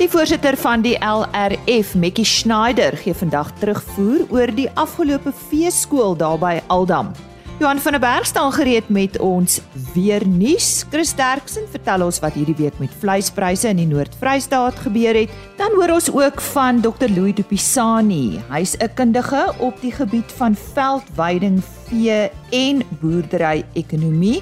Die voorsitter van die LRF, Mekkie Schneider, gee vandag terugvoer oor die afgelope feeskool daar by Aldam. Johan van der Berg staan gereed met ons weer nuus. Chris Derksen vertel ons wat hierdie week met vleispryse in die Noord-Vrystaat gebeur het. Dan hoor ons ook van Dr. Louis Du Pisani. Hy's 'n kundige op die gebied van veldweiding, vee en boerdery-ekonomie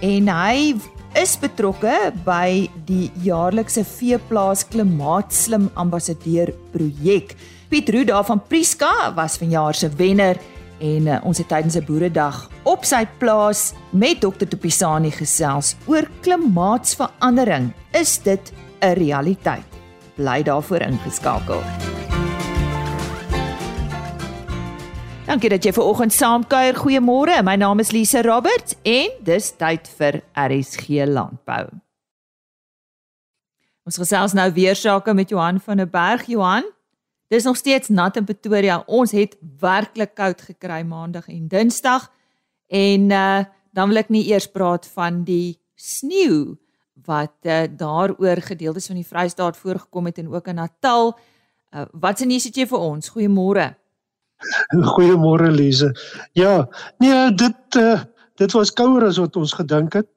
en hy is betrokke by die jaarlikse veeplaas klimaatslim ambassadeur projek. Piet Roo daar van Priska was vanjaar se wenner en uh, ons het tydens 'n boeredag op sy plaas met dokter Topisani gesels oor klimaatsverandering. Is dit 'n realiteit? Bly daarvoor ingeskakel. Dankie dat jy ver oggend saamkuier. Goeiemôre. My naam is Lise Roberts en dis tyd vir RSG Landbou. Ons gesels nou weer sake met Johan van der Berg. Johan, Dis nog steeds nat in Pretoria. Ons het werklik koud gekry maandag en dinsdag. En uh dan wil ek nie eers praat van die sneeu wat uh, daaroor gedeeltes van die Vrystaat voorgekom het en ook in Natal. Uh, wat se nuus het jy vir ons? Goeiemôre. Goeiemôre Lize. Ja, nee, dit uh, dit was kouer as wat ons gedink het.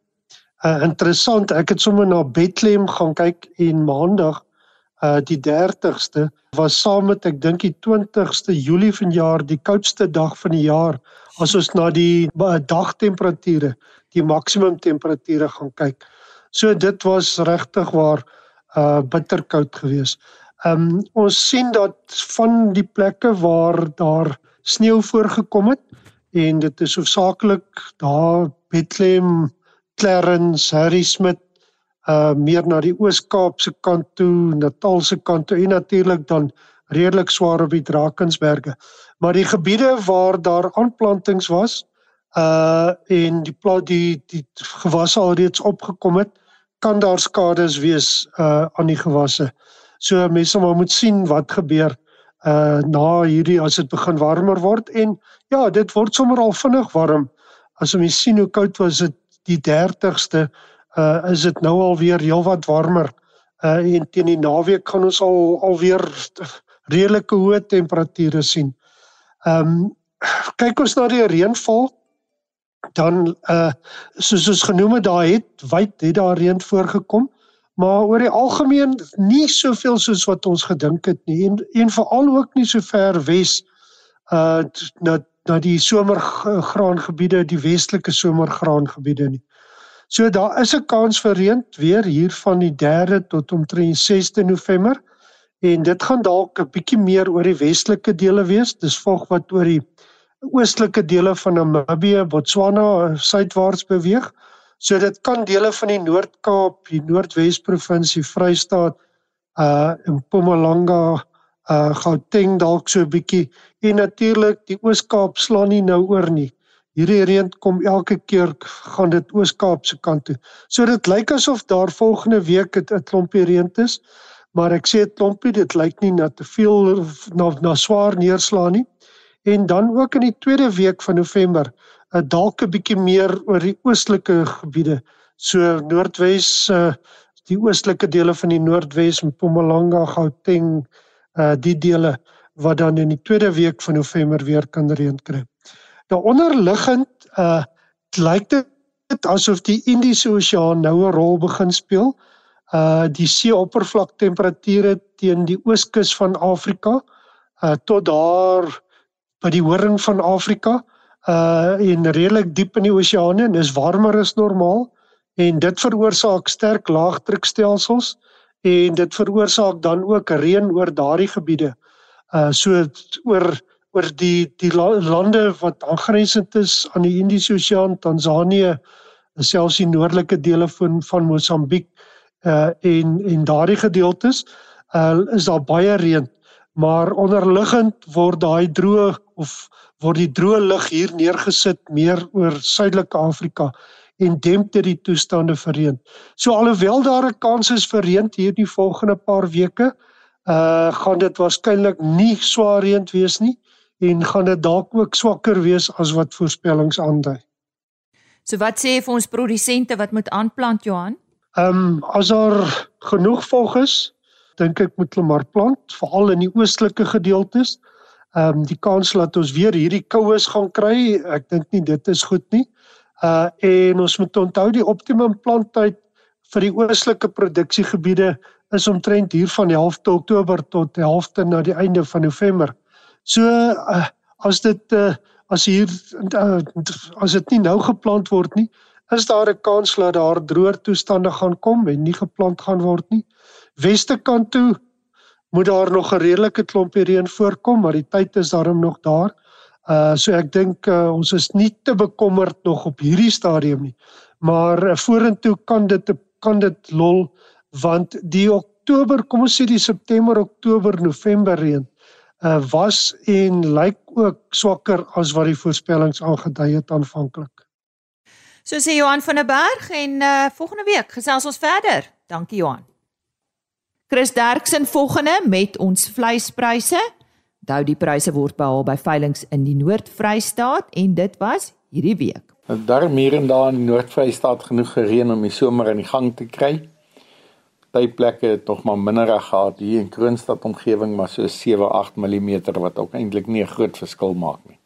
Uh, interessant, ek het sommer na Bethlehem gaan kyk en maandag uh die 30ste was saam met ek dink die 20ste Julie vanjaar die koudste dag van die jaar as ons na die dagtemperature, die maksimum temperature gaan kyk. So dit was regtig waar uh bitterkoud geweest. Um ons sien dat van die plekke waar daar sneeu voorgekom het en dit is hoofsaaklik daar Bethlehem, Clarence, Harrismith uh meer na die Oos-Kaapse kant toe, Natalse kant toe en natuurlik dan redelik swaar op die Drakensberge. Maar die gebiede waar daar aanplantings was uh en die plat die die gewasse alreeds opgekom het, kan daar skades wees uh aan die gewasse. So mense moet sien wat gebeur uh na hierdie as dit begin warmer word en ja, dit word sommer al vinnig warm. As jy sien hoe koud was dit die 30ste uh is dit nou al weer heelwat warmer. Uh en teen die naweek gaan ons al alweer redelike hoë temperature sien. Ehm um, kyk ons na die reënval dan uh soos ons genoem het daar het wyd het daar reën voorgekom maar oor die algemeen nie soveel soos wat ons gedink het nie en en veral ook nie so ver wes uh na na die somergraangebiede die westelike somergraangebiede nie. So daar is 'n kans vir reën weer hier van die 3de tot omtrent 6de November en dit gaan dalk 'n bietjie meer oor die westelike dele wees. Dis volg wat oor die oostelike dele van Namibië, Botswana suidwaarts beweeg. So dit kan dele van die Noord-Kaap, die Noordwes provinsie, Vrystaat, uh en Mpumalanga, uh Gauteng dalk so 'n bietjie en natuurlik die Oos-Kaap slaan nie nou oor nie hierdie reën kom elke keer gaan dit Oos-Kaap se kant toe. So dit lyk asof daar volgende week 'n klompie reën is, maar ek sê 'n klompie, dit lyk nie na te veel na na swaar neerslae nie. En dan ook in die tweede week van November, uh, dalk 'n bietjie meer oor die oostelike gebiede, so Noordwes uh die oostelike dele van die Noordwes, Mpumalanga, Gauteng, uh die dele wat dan in die tweede week van November weer kan reën kry. Nou onderliggend uh lyk dit asof die Indiese Oseaan nou 'n rol begin speel. Uh die seeoppervlaktemperature teen die ooskus van Afrika uh tot daar by die horing van Afrika uh en redelik diep in die oseane en is warmer as normaal en dit veroorsaak sterk laagdrukstelsels en dit veroorsaak dan ook reën oor daardie gebiede. Uh so oor oor die die lande wat aangrensend is aan die Indiese Oseaan, Tansanië, selfs die noordelike dele van van Mosambiek uh en en daardie gedeeltes uh is daar baie reën, maar onderliggend word daai droë of word die droë lug hier neergesit meer oor suidelike Afrika en demp dit die toestande vir reën. So alhoewel daar 'n kans is vir reën hierdie volgende paar weke, uh gaan dit waarskynlik nie swaar reën wees nie en gaan dit dalk ook swakker wees as wat voorspellings aandui. So wat sê vir ons produsente wat moet aanplant Johan? Ehm um, as daar genoeg vog is, dink ek moet hulle maar plant veral in die oostelike gedeeltes. Ehm um, die kans dat ons weer hierdie koues gaan kry, ek dink nie dit is goed nie. Uh en ons moet onthou die optimum planttyd vir die oostelike produksiegebiede is omtrent hier van die helfte Oktober tot die helfte na die einde van November. So uh, as dit uh, as hier uh, as dit nie nou geplant word nie, is daar 'n kans dat daar droër toestande gaan kom en nie geplant gaan word nie. Weste kant toe moet daar nog 'n redelike klompie reën voorkom, maar die tyd is daarom nog daar. Uh so ek dink uh, ons is nie te bekommerd nog op hierdie stadium nie. Maar uh, vorentoe kan dit kan dit lol want die Oktober, kom ons sê die September, Oktober, November reën uh was en lyk ook swakker as wat die voorspellings aangedui het aanvanklik. So sê Johan van der Berg en uh volgende week gesels ons verder. Dankie Johan. Chris Derksen volgende met ons vleispryse. Onthou die pryse word behaal by veilinge in die Noord-Vrystaat en dit was hierdie week. Daar meer en daar in die Noord-Vrystaat genoeg gereën om die somer in die gang te kry. Party plekke het nog maar minder gehad hier in Kroonstad omgewing maar so 7-8 mm wat ook eintlik nie 'n groot verskil maak nie.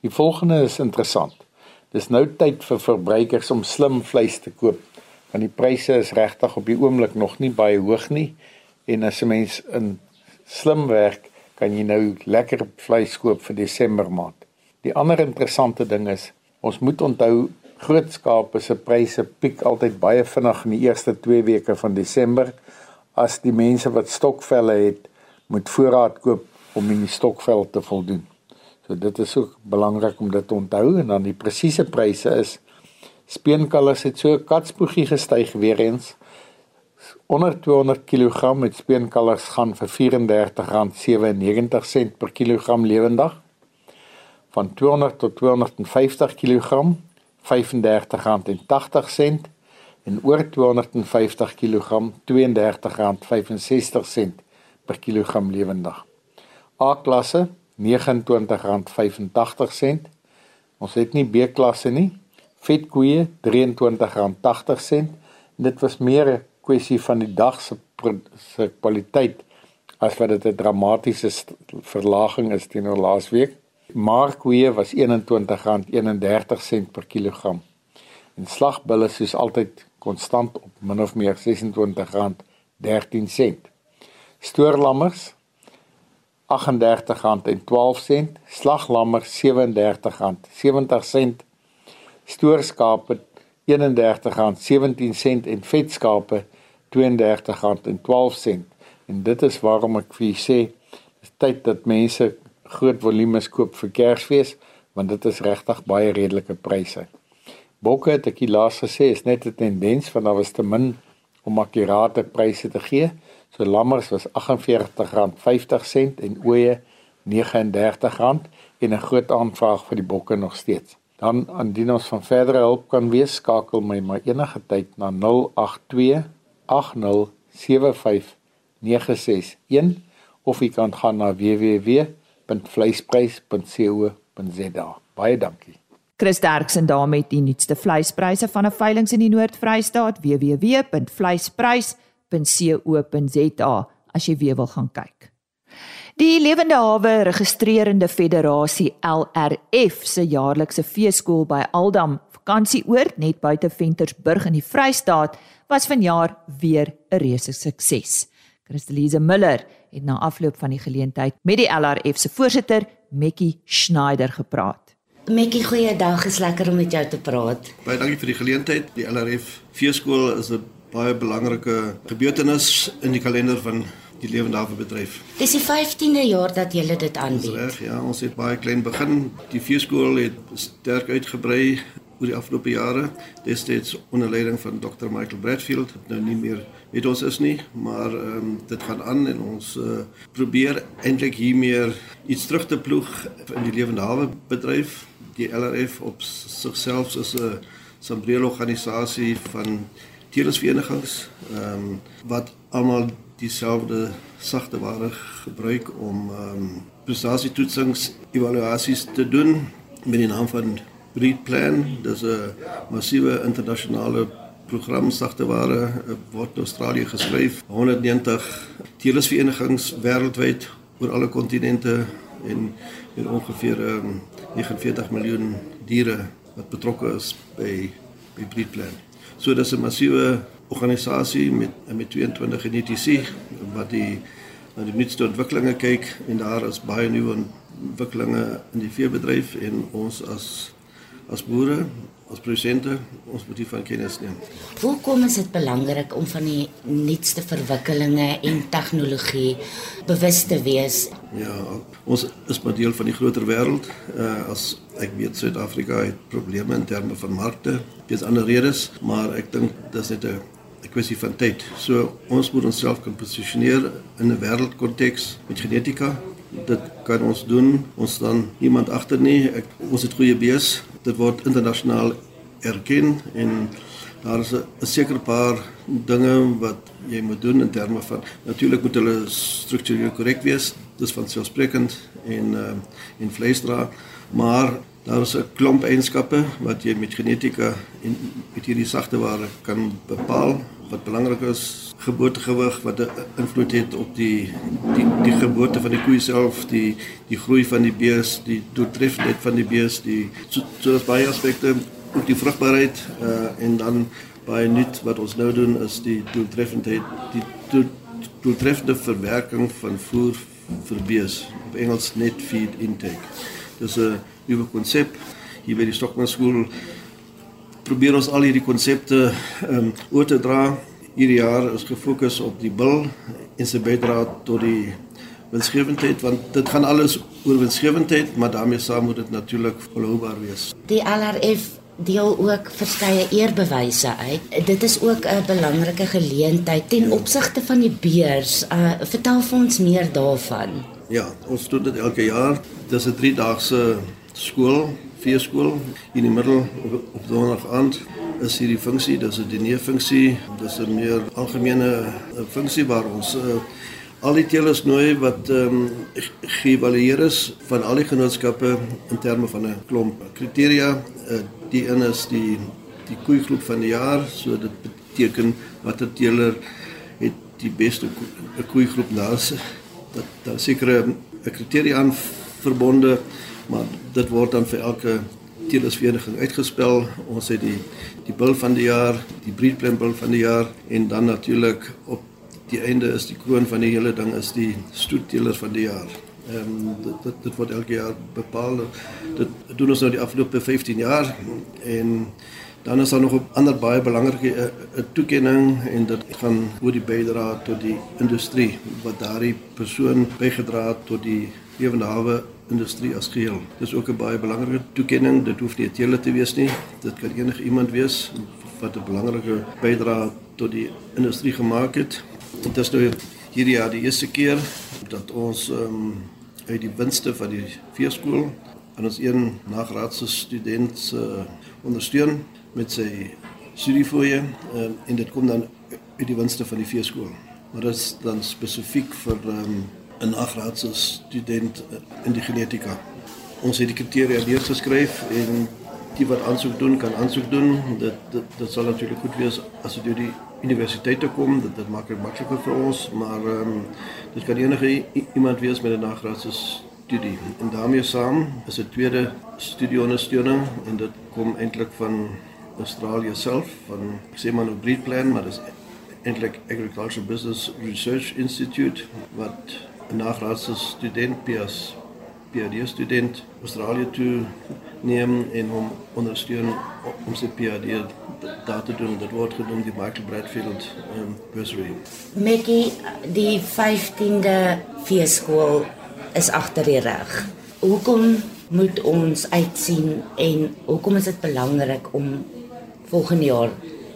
Die volgende is interessant. Dis nou tyd vir verbruikers om slim vleis te koop want die pryse is regtig op die oomblik nog nie baie hoog nie en as 'n mens in slim werk kan jy nou lekker vleis koop vir Desember maand. Die ander interessante ding is ons moet onthou groot skape se pryse piek altyd baie vinnig in die eerste 2 weke van Desember as die mense wat stokvelle het moet voorraad koop om in die stokvel te voldoen. So dit is ook belangrik om dit te onthou en dan die presiese pryse is speenkalvers het so katspoegie gestyg weer eens onder 200 kg met speenkalvers gaan vir R34.97 per kilogram lewendig van 200 tot 250 kg R35.80 en oor 250 kg R32.65 per kilogram lewendig A klasse R29.85. Ons het nie B-klasse nie. Vetkoeie R23.80. Dit was meer 'n kwessie van die dag se se kwaliteit as wat dit 'n dramatiese verlaging is teenoor laasweek. Markkoeie was R21.31 per kilogram. En slagbulle soos altyd konstant op min of meer R26.13. Stoorlammers R38.12, slaglammer R37.70, stoorskape R31.17 en vetskape R32.12. En dit is waarom ek vir julle sê, dis tyd dat mense groot volumes koop vir Kersfees, want dit is regtig baie redelike pryse. Bokke het ek laas gesê is net 'n tendens van daar was te min om akkurate pryse te gee. So lammers was R48.50 en ooe R39 en 'n groot aanvraag vir die bokke nog steeds. Dan indien ons van verdere hulp kan wees, skakel my maar enige tyd na 082 8075961 of jy kan gaan na www.vleisprys.co.za. Baie dankie. Chris Derksen daar met die nuutste vleispryse van 'n veiling in die Noord-Vrystaat www.vleisprys.co.za as jy weer wil gaan kyk. Die Lewende Hawe Registrerende Federasie LRF se jaarlikse feeskool by Aldam vakansieoord net buite Ventersburg in die Vrystaat was vanjaar weer 'n reuse sukses. Christelise Miller het na afloop van die geleentheid met die LRF se voorsitter Mekkie Schneider gepraat. Mekkie, goeiedag, is lekker om met jou te praat. Baie dankie vir die geleentheid. Die LRF Feeskool is 'n baie belangrike gebeurtenis in die kalender van die lewende hawe bedryf. Dis die 15de jaar dat julle dit aanbied. Reg, ja, ons het baie klein begin. Die feeskool het sterk uitgebrei oor die afgelope jare. Destyds onder leiding van Dr. Michael Bradfield, wat nou nie meer met ons is nie, maar ehm um, dit gaan aan en ons uh, probeer eintlik hier meer iets terug te ploeg in die lewende hawe bedryf die LRF op sigself is 'n sambreel organisasie van teelersverenigings ehm um, wat almal dieselfde sagte ware gebruik om ehm um, prestasietoetsings evaluasies te doen met die naam van Breed Plan. Dis 'n massiewe internasionale program sagte ware uh, word in Australië geskryf. 190 teelersverenigings wêreldwyd oor alle kontinente en en ongeveer um, 49 miljoen diere wat betrokke is by by Breedplan. So dis 'n massiewe organisasie met met 22 genetiese wat die na die nuutste ontwikkelinge kyk en daar is baie nuwe ontwikkelinge in die veebedryf en ons as as boere as produsente ons moet hiervan kennis neem. Hoekom is dit belangrik om van die nuutste verwikkelinge en tegnologie bewus te wees? Ja, ons is maar deel van die groter wêreld. Uh, as ek weet Suid-Afrika het probleme in terme van markte, dis ander redes, maar ek dink dis net 'n 'n kwessie van tyd. So ons moet onsself kan posisioneer in 'n wêreldkonteks met genetika. Dit kan ons doen. Ons staan niemand agter nie. Ek, ons het goeie bees. Dit word internasionaal erken en daar is 'n sekere paar dinge wat jy moet doen in terme van natuurlik moet hulle struktureel korrek wees. Dis van selfsprekend en uh, en vleisdra, maar daar is 'n klomp eienskappe wat jy met genetika en met hierdie sagte ware kan bepaal wat belangrik is. Geboortegewig wat 'n invloed het op die die die geboorte van die koe self die die groei van die bees die doeltreffendheid van die bees die so, so baie aspekte ook die vrugbaarheid uh, en dan baie nuut wat ons nou doen is die doeltreffendheid die doel, doeltreffende verwerking van voer vir bees. Op Engels net feed intake dis 'n nuwe konsep hier by die Stockman skool probeer ons al hierdie konsepte ehm um, oor te dra. Hierdie jaar is gefokus op die bil en sy bydrae tot die winsgewendheid want dit gaan alles oor winsgewendheid, maar daarmee saam moet dit natuurlik volhoubaar wees. Die LRF deel ook verskeie eerbewyse uit. Dit is ook 'n belangrike geleentheid ten opsigte van die beurs. Uh vertel vir ons meer daarvan. Ja, ons doen dit elke jaar. Dis 'n 3-daagse skool veeskool in die middel op, op donderdag aand is hierdie funksie, dis 'n dineerfunksie, dis 'n meer algemene eh, funksie waar ons uh, al die teelers nooi wat ehm um, geëvalueer is van al die genootskappe in terme van 'n klomp kriteria. Uh, die een is die die koeigroep van die jaar, so dit beteken watter teeler het die beste koeigroep naas dat daar sekere kriteria aan verbonde maar dit word dan vir elke teelersvereniging uitgespel. Ons het die die bil van die jaar, die breedplan bil van die jaar en dan natuurlik op die einde is die kroon van die hele ding is die stoetteelers van die jaar. Ehm um, dit, dit dit word elke jaar bepaal. Dit doen ons nou die afgelope 15 jaar en dan is daar nog 'n ander baie belangrike uh, toekenning en dit gaan oor die bydrae tot die industrie wat daardie persoon bygedra het tot die lewende hawe industrie as geheel. Dis ook 'n baie belangrike toekenning. Dit hoef nie 'n teele te wees nie. Dit kan enige iemand wees wat 'n belangrike bydrae tot die industrie gemaak het. Dit is nou hierdie jaar die eerste keer dat ons um, uit die winste van die veeskool aan ons een nagraadse student uh, ondersteun met sy studiefooie uh, en dit kom dan uit die winste van die veeskool. Maar dit is dan spesifiek vir ehm um, 'n nagraadse student in die genetika. Ons het die kriteria neergeskryf en die wat aansoek doen kan aansoek doen. Dit dit, dit sal natuurlik goed wees as dit deur die universiteite kom. Dit dit maak dit makliker vir ons, maar ehm um, dit kan enige iemand wees met 'n nagraadse studie. En daarmee saam is 'n tweede studieondersteuning en dit kom eintlik van Australië self van ek sê maar nou breed plan, maar dit is eintlik Agricultural Business Research Institute wat 'n nagraadse student PS PhD student Australië toe neem en hom ondersteun om sy PhD daar te doen. Dit word genoem die Michael Bradfield um, Bursary. Mickey, die 15de feeskool is agter die rug. Hoekom moet ons uitsien en hoekom is dit belangrik om volgende jaar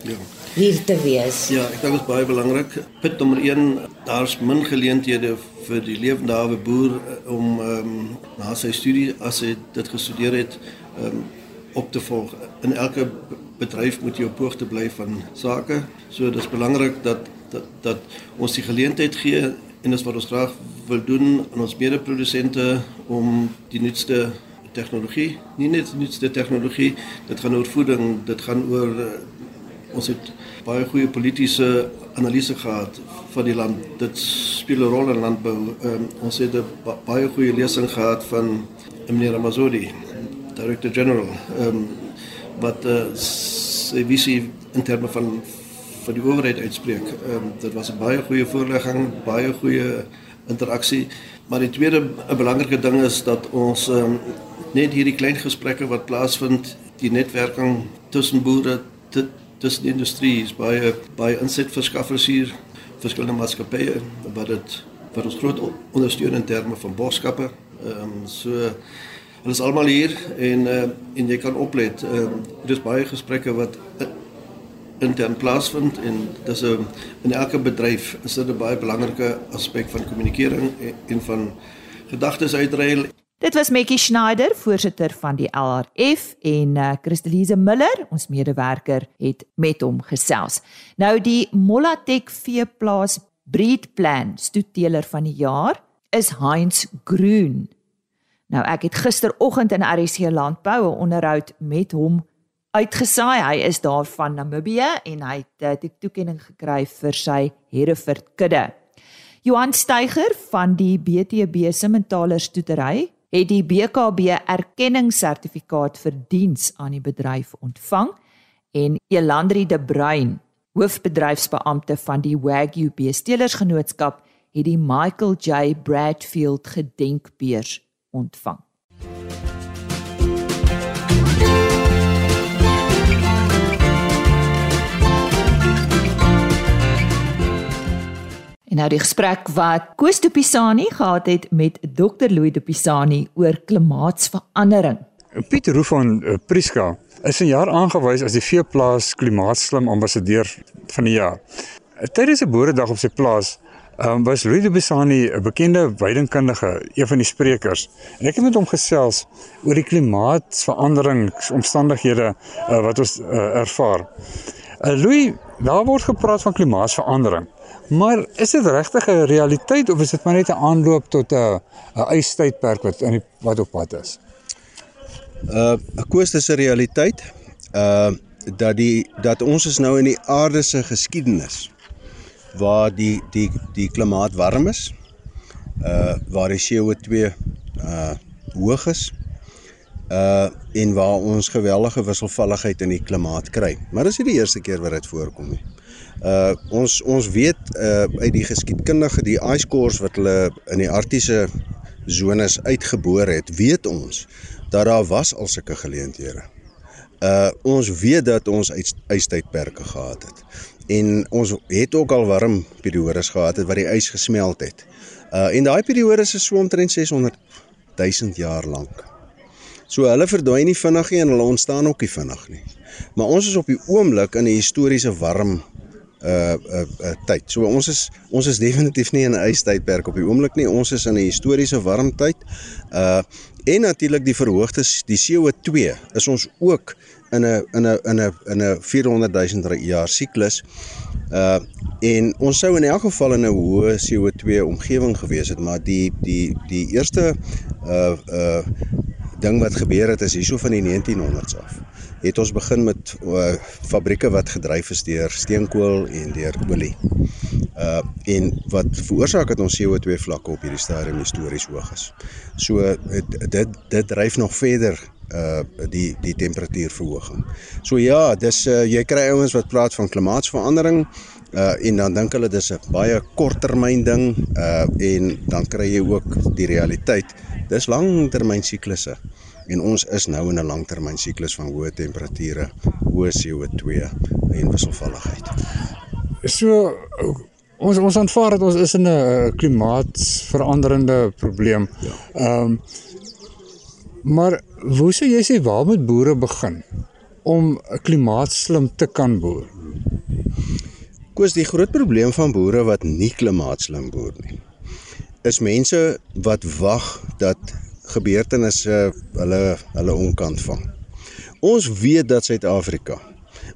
ja hier te wees. Ja, ek dink dit is baie belangrik. Punt nommer 1, daar's min geleenthede vir die lewende hawe boer eh, om ehm um, na sy studie as hy dit gestudeer het, ehm um, op te volg. In elke bedryf moet jy op hoogte bly van sake. So dis belangrik dat dat dat ons die geleentheid gee en dis wat ons graag wil doen aan ons mede-produsente om die nuutste tegnologie, nie net nuutste tegnologie, dit gaan oor voeding, dit gaan oor ons het baie goeie politieke analise gehad van die land. Dit speel 'n rol in landbou. Um, ons het 'n ba baie goeie lesing gehad van meneer Amazodi, Director General, um, wat uh, sy visie in terme van van die owerheid uitspreek. Um, dit was 'n baie goeie voorlegging, baie goeie interaksie. Maar die tweede 'n belangrike ding is dat ons um, net hierdie klein gesprekke wat plaasvind, die netwerking tussen boere, tussen industrie, is baie baie insetverskaffers hier, verskillende maatskappye wat dit wat ons groot ondersteun in terme van boskappe. Ehm so is almal hier en uh, en jy kan oplet. Ehm um, dis baie gesprekke wat intern plaasvind en 'n in elke bedryf is dit 'n baie belangrike aspek van kommunikering en, en van gedagtes uitruil. Dit was Metjie Schneider, voorsitter van die LRF en uh, Christelise Miller, ons medewerker, het met hom gesels. Nou die Molatek veeplaas breedplan stoeteler van die jaar is Heinz Groen. Nou ek het gisteroggend in RC Landbou 'n onderhoud met hom uitgesaai. Hy is daar van Namibië en hy het uh, die toekenning gekry vir sy Hereford kudde. Johan Steiger van die BTB Simmentaler stoetery het die BKB erkenningssertifikaat vir diens aan die bedryf ontvang en Elandri de Bruin, hoofbedryfsbeampte van die Wagyu Beestelersgenootskap, het die Michael J Bradfield gedenkbeurs ontvang. En nou die gesprek wat Koos de Pisani gehad het met Dr Louis de Pisani oor klimaatsverandering. Piet Roo van uh, Priska is 'n jaar aangewys as die veeplaas klimaatslim ambassadeur van die jaar. Tydens 'n boeredag op sy plaas um, was Louis de Pisani 'n bekende weidingkundige, een van die sprekers. En ek het met hom gesels oor die klimaatsveranderingsomstandighede uh, wat ons uh, ervaar. Uh, Louis, daar word gepraat van klimaatsverandering. Maar is dit regtig 'n realiteit of is dit maar net 'n aanloop tot 'n 'n ystydperk wat in die wat op pad is? Uh 'n koers is 'n realiteit. Uh dat die dat ons is nou in die aarde se geskiedenis waar die die die klimaat warm is. Uh waar die CO2 uh hoog is. Uh en waar ons geweldige wisselvalligheid in die klimaat kry. Maar dis nie die eerste keer wat dit voorkom nie. Uh ons ons weet uh uit die geskiedkundige die ice cores wat hulle in die arktiese zones uitgeboor het, weet ons dat daar was al sulke geleenthede. Uh ons weet dat ons ystydperke gehad het. En ons het ook al warm periodes gehad het wat die ys gesmelt het. Uh en daai periodes is so omtrent 600 000 jaar lank. So hulle verdwyn nie vinnig nie en hulle ontstaan ook nie vinnig nie. Maar ons is op die oomblik in 'n historiese warm uh uh, uh tyd. So ons is ons is definitief nie in 'n ystydperk op die oomblik nie. Ons is in 'n historiese warm tyd. Uh en natuurlik die verhoogdes die CO2 is ons ook in 'n in 'n in 'n in 'n 400 000 jaar siklus. Uh en ons sou in elk geval in 'n hoë CO2 omgewing gewees het, maar die die die eerste uh uh ding wat gebeur het is hierso van die 1900s af het ons begin met uh, fabrieke wat gedryf is deur steenkool en deur olie. Uh en wat veroorsaak dat ons CO2 vlakke op hierdie stadium histories hoog is. So het, dit dit dryf nog verder uh die die temperatuurverhoging. So ja, dis uh, jy kry ouens wat praat van klimaatsverandering uh en dan dink hulle dis 'n baie korttermyn ding uh en dan kry jy ook die realiteit. Dis langtermyn siklusse en ons is nou in 'n langtermyn siklus van hoë temperature, hoë CO2 en wisselvalligheid. So ons ons aanvaar dat ons is in 'n klimaatsveranderende probleem. Ja. Ehm um, maar hoe sou jy sê waar moet boere begin om klimaatslim te kan boer? Koos die groot probleem van boere wat nie klimaatslim boer nie is mense wat wag dat gebeurtenisse hulle hulle onkant vang. Ons weet dat Suid-Afrika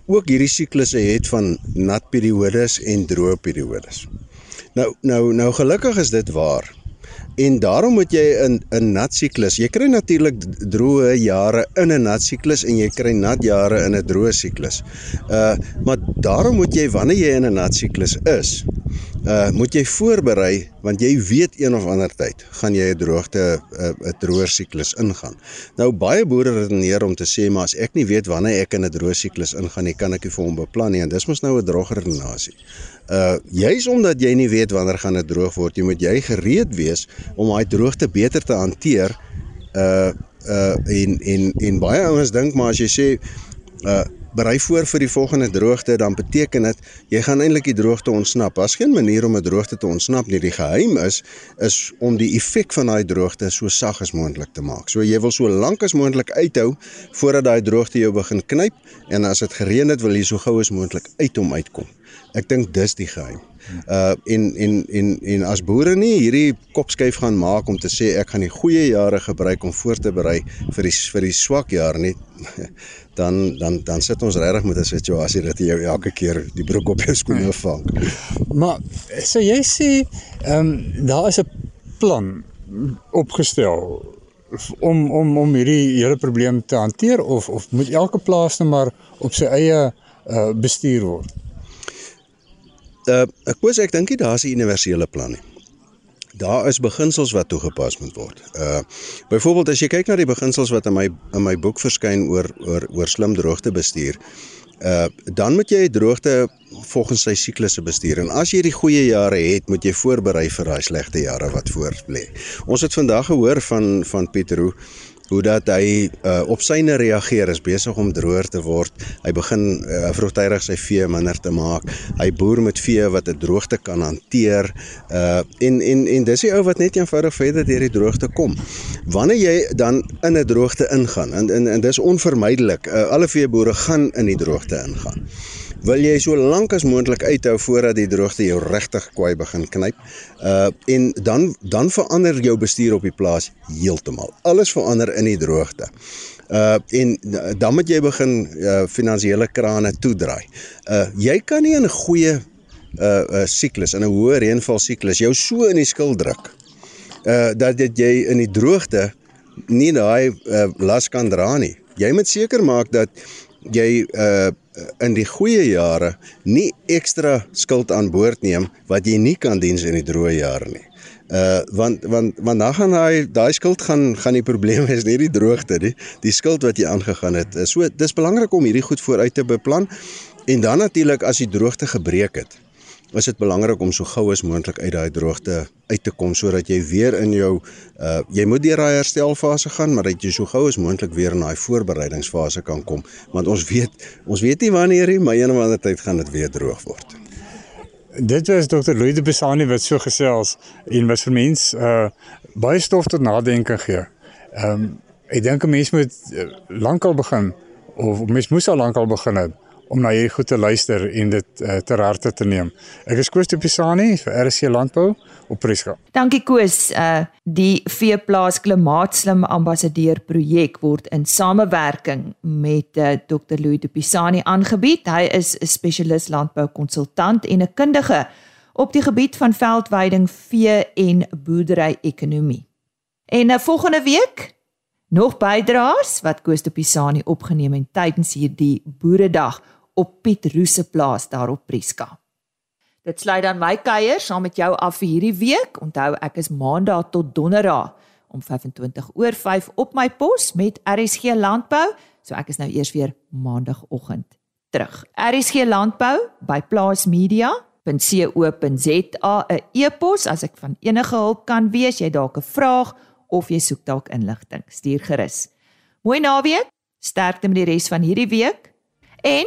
ook hierdie siklusse het van nat periodes en droë periodes. Nou nou nou gelukkig is dit waar En daarom moet jy in 'n nat siklus. Jy kry natuurlik droë jare in 'n nat siklus en jy kry nat jare in 'n droë siklus. Uh maar daarom moet jy wanneer jy in 'n nat siklus is, uh moet jy voorberei want jy weet een of ander tyd gaan jy 'n droogte 'n uh, droër siklus ingaan. Nou baie boere redeneer om te sê maar as ek nie weet wanneer ek in 'n droë siklus ingaan nie, kan ek nie vir hom beplan nie en dis mos nou 'n droogredenasie. Uh juis omdat jy nie weet wanneer gaan dit droog word, jy moet jy gereed wees om daai droogte beter te hanteer. Uh uh en en en baie ouens dink maar as jy sê uh berei voor vir die volgende droogte, dan beteken dit jy gaan eintlik die droogte ontsnap. Daar's geen manier om 'n droogte te ontsnap nie. Die geheim is is om die effek van daai droogte so sag as moontlik te maak. So jy wil so lank as moontlik uithou voordat daai droogte jou begin knyp en as dit gereën het, wil jy so gou as moontlik uit hom uitkom. Ek dink dis die geheim. Uh en en en en as boere nie hierdie kopskuif gaan maak om te sê ek gaan die goeie jare gebruik om voor te berei vir die vir die swak jaar nie dan dan dan sit ons regtig met 'n situasie dat jy elke keer die broek op jou skoene vang. Maar so jy sê ehm um, daar is 'n plan opgestel om om om hierdie hele probleem te hanteer of of moet elke plaas net maar op sy eie uh, bestuur word? Uh wou sê ek dink nie daar's 'n universele plan nie. Daar is beginsels wat toegepas moet word. Uh byvoorbeeld as jy kyk na die beginsels wat in my in my boek verskyn oor oor oor slim droogte bestuur, uh dan moet jy droogte volgens sy siklusse bestuur. En as jy die goeie jare het, moet jy voorberei vir daai slegte jare wat voor lê. Ons het vandag gehoor van van Pieter hoe dat hy uh, op syne reageer is besig om droër te word. Hy begin uh, vroegtydig sy vee minder te maak. Hy boer met vee wat 'n droogte kan hanteer. Uh en en en dis die ou wat net eenvoudig verder deur die droogte kom. Wanneer jy dan in 'n droogte ingaan en en, en dis onvermydelik. Uh, alle veeboere gaan in die droogte ingaan wil jy so lank as moontlik uithou voordat die droogte jou regtig kwaai begin knyp. Uh en dan dan verander jou bestuur op die plaas heeltemal. Alles verander in die droogte. Uh en dan moet jy begin uh finansiële krane toedraai. Uh jy kan nie in 'n goeie uh, uh siklus in 'n hoë reënval siklus jou so in die skuld druk. Uh dat dit jy in die droogte nie daai uh, las kan dra nie. Jy moet seker maak dat jy uh in die goeie jare nie ekstra skuld aan boord neem wat jy nie kan diens in die droë jare nie. Uh want want want dan gaan daai daai skuld gaan gaan die probleem is nie die droogte nie, die skuld wat jy aangegaan het. So dis belangrik om hierdie goed vooruit te beplan en dan natuurlik as die droogte gebreek het is dit belangrik om so gou as moontlik uit daai droogte uit te kom sodat jy weer in jou uh jy moet deur daai herstelfase gaan maar dat jy so gou as moontlik weer in daai voorbereidingsfase kan kom want ons weet ons weet nie wanneer nie maar een of ander tyd gaan dit weer droog word. Dit is Dr. Louis de Besani wat so gesels en wat vir mens uh baie stof tot nadenke gee. Ehm um, ek dink 'n mens moet uh, lankal begin of mens moes al lankal begin het om na hierdie goed te luister en dit uh, ter harte te neem. Ek is Koos de Pisani vir RC Landbou op Prieska. Dankie Koos. Uh die Veeplaas Klimaatslim Ambassadeur projek word in samewerking met uh, Dr. Louis de Pisani aangebied. Hy is 'n spesialis landboukonsultant en 'n kundige op die gebied van veldweiding, vee en boerdery-ekonomie. En uh, volgende week nog bydraes wat Koos de Pisani opgeneem het tydens hierdie boeredag op Piet Roos se plaas daar op Prieska. Dit sluit dan my kuier saam met jou af vir hierdie week. Onthou ek is maandag tot donderdag om 25 oor 5 op my pos met RSG Landbou, so ek is nou eers weer maandagooggend terug. RSG Landbou by plaasmedia.co.za 'n e-pos as ek van enige hulp kan wees, jy dalk 'n vraag of jy soek dalk inligting. Stuur gerus. Mooi naweek. Sterkte met die res van hierdie week en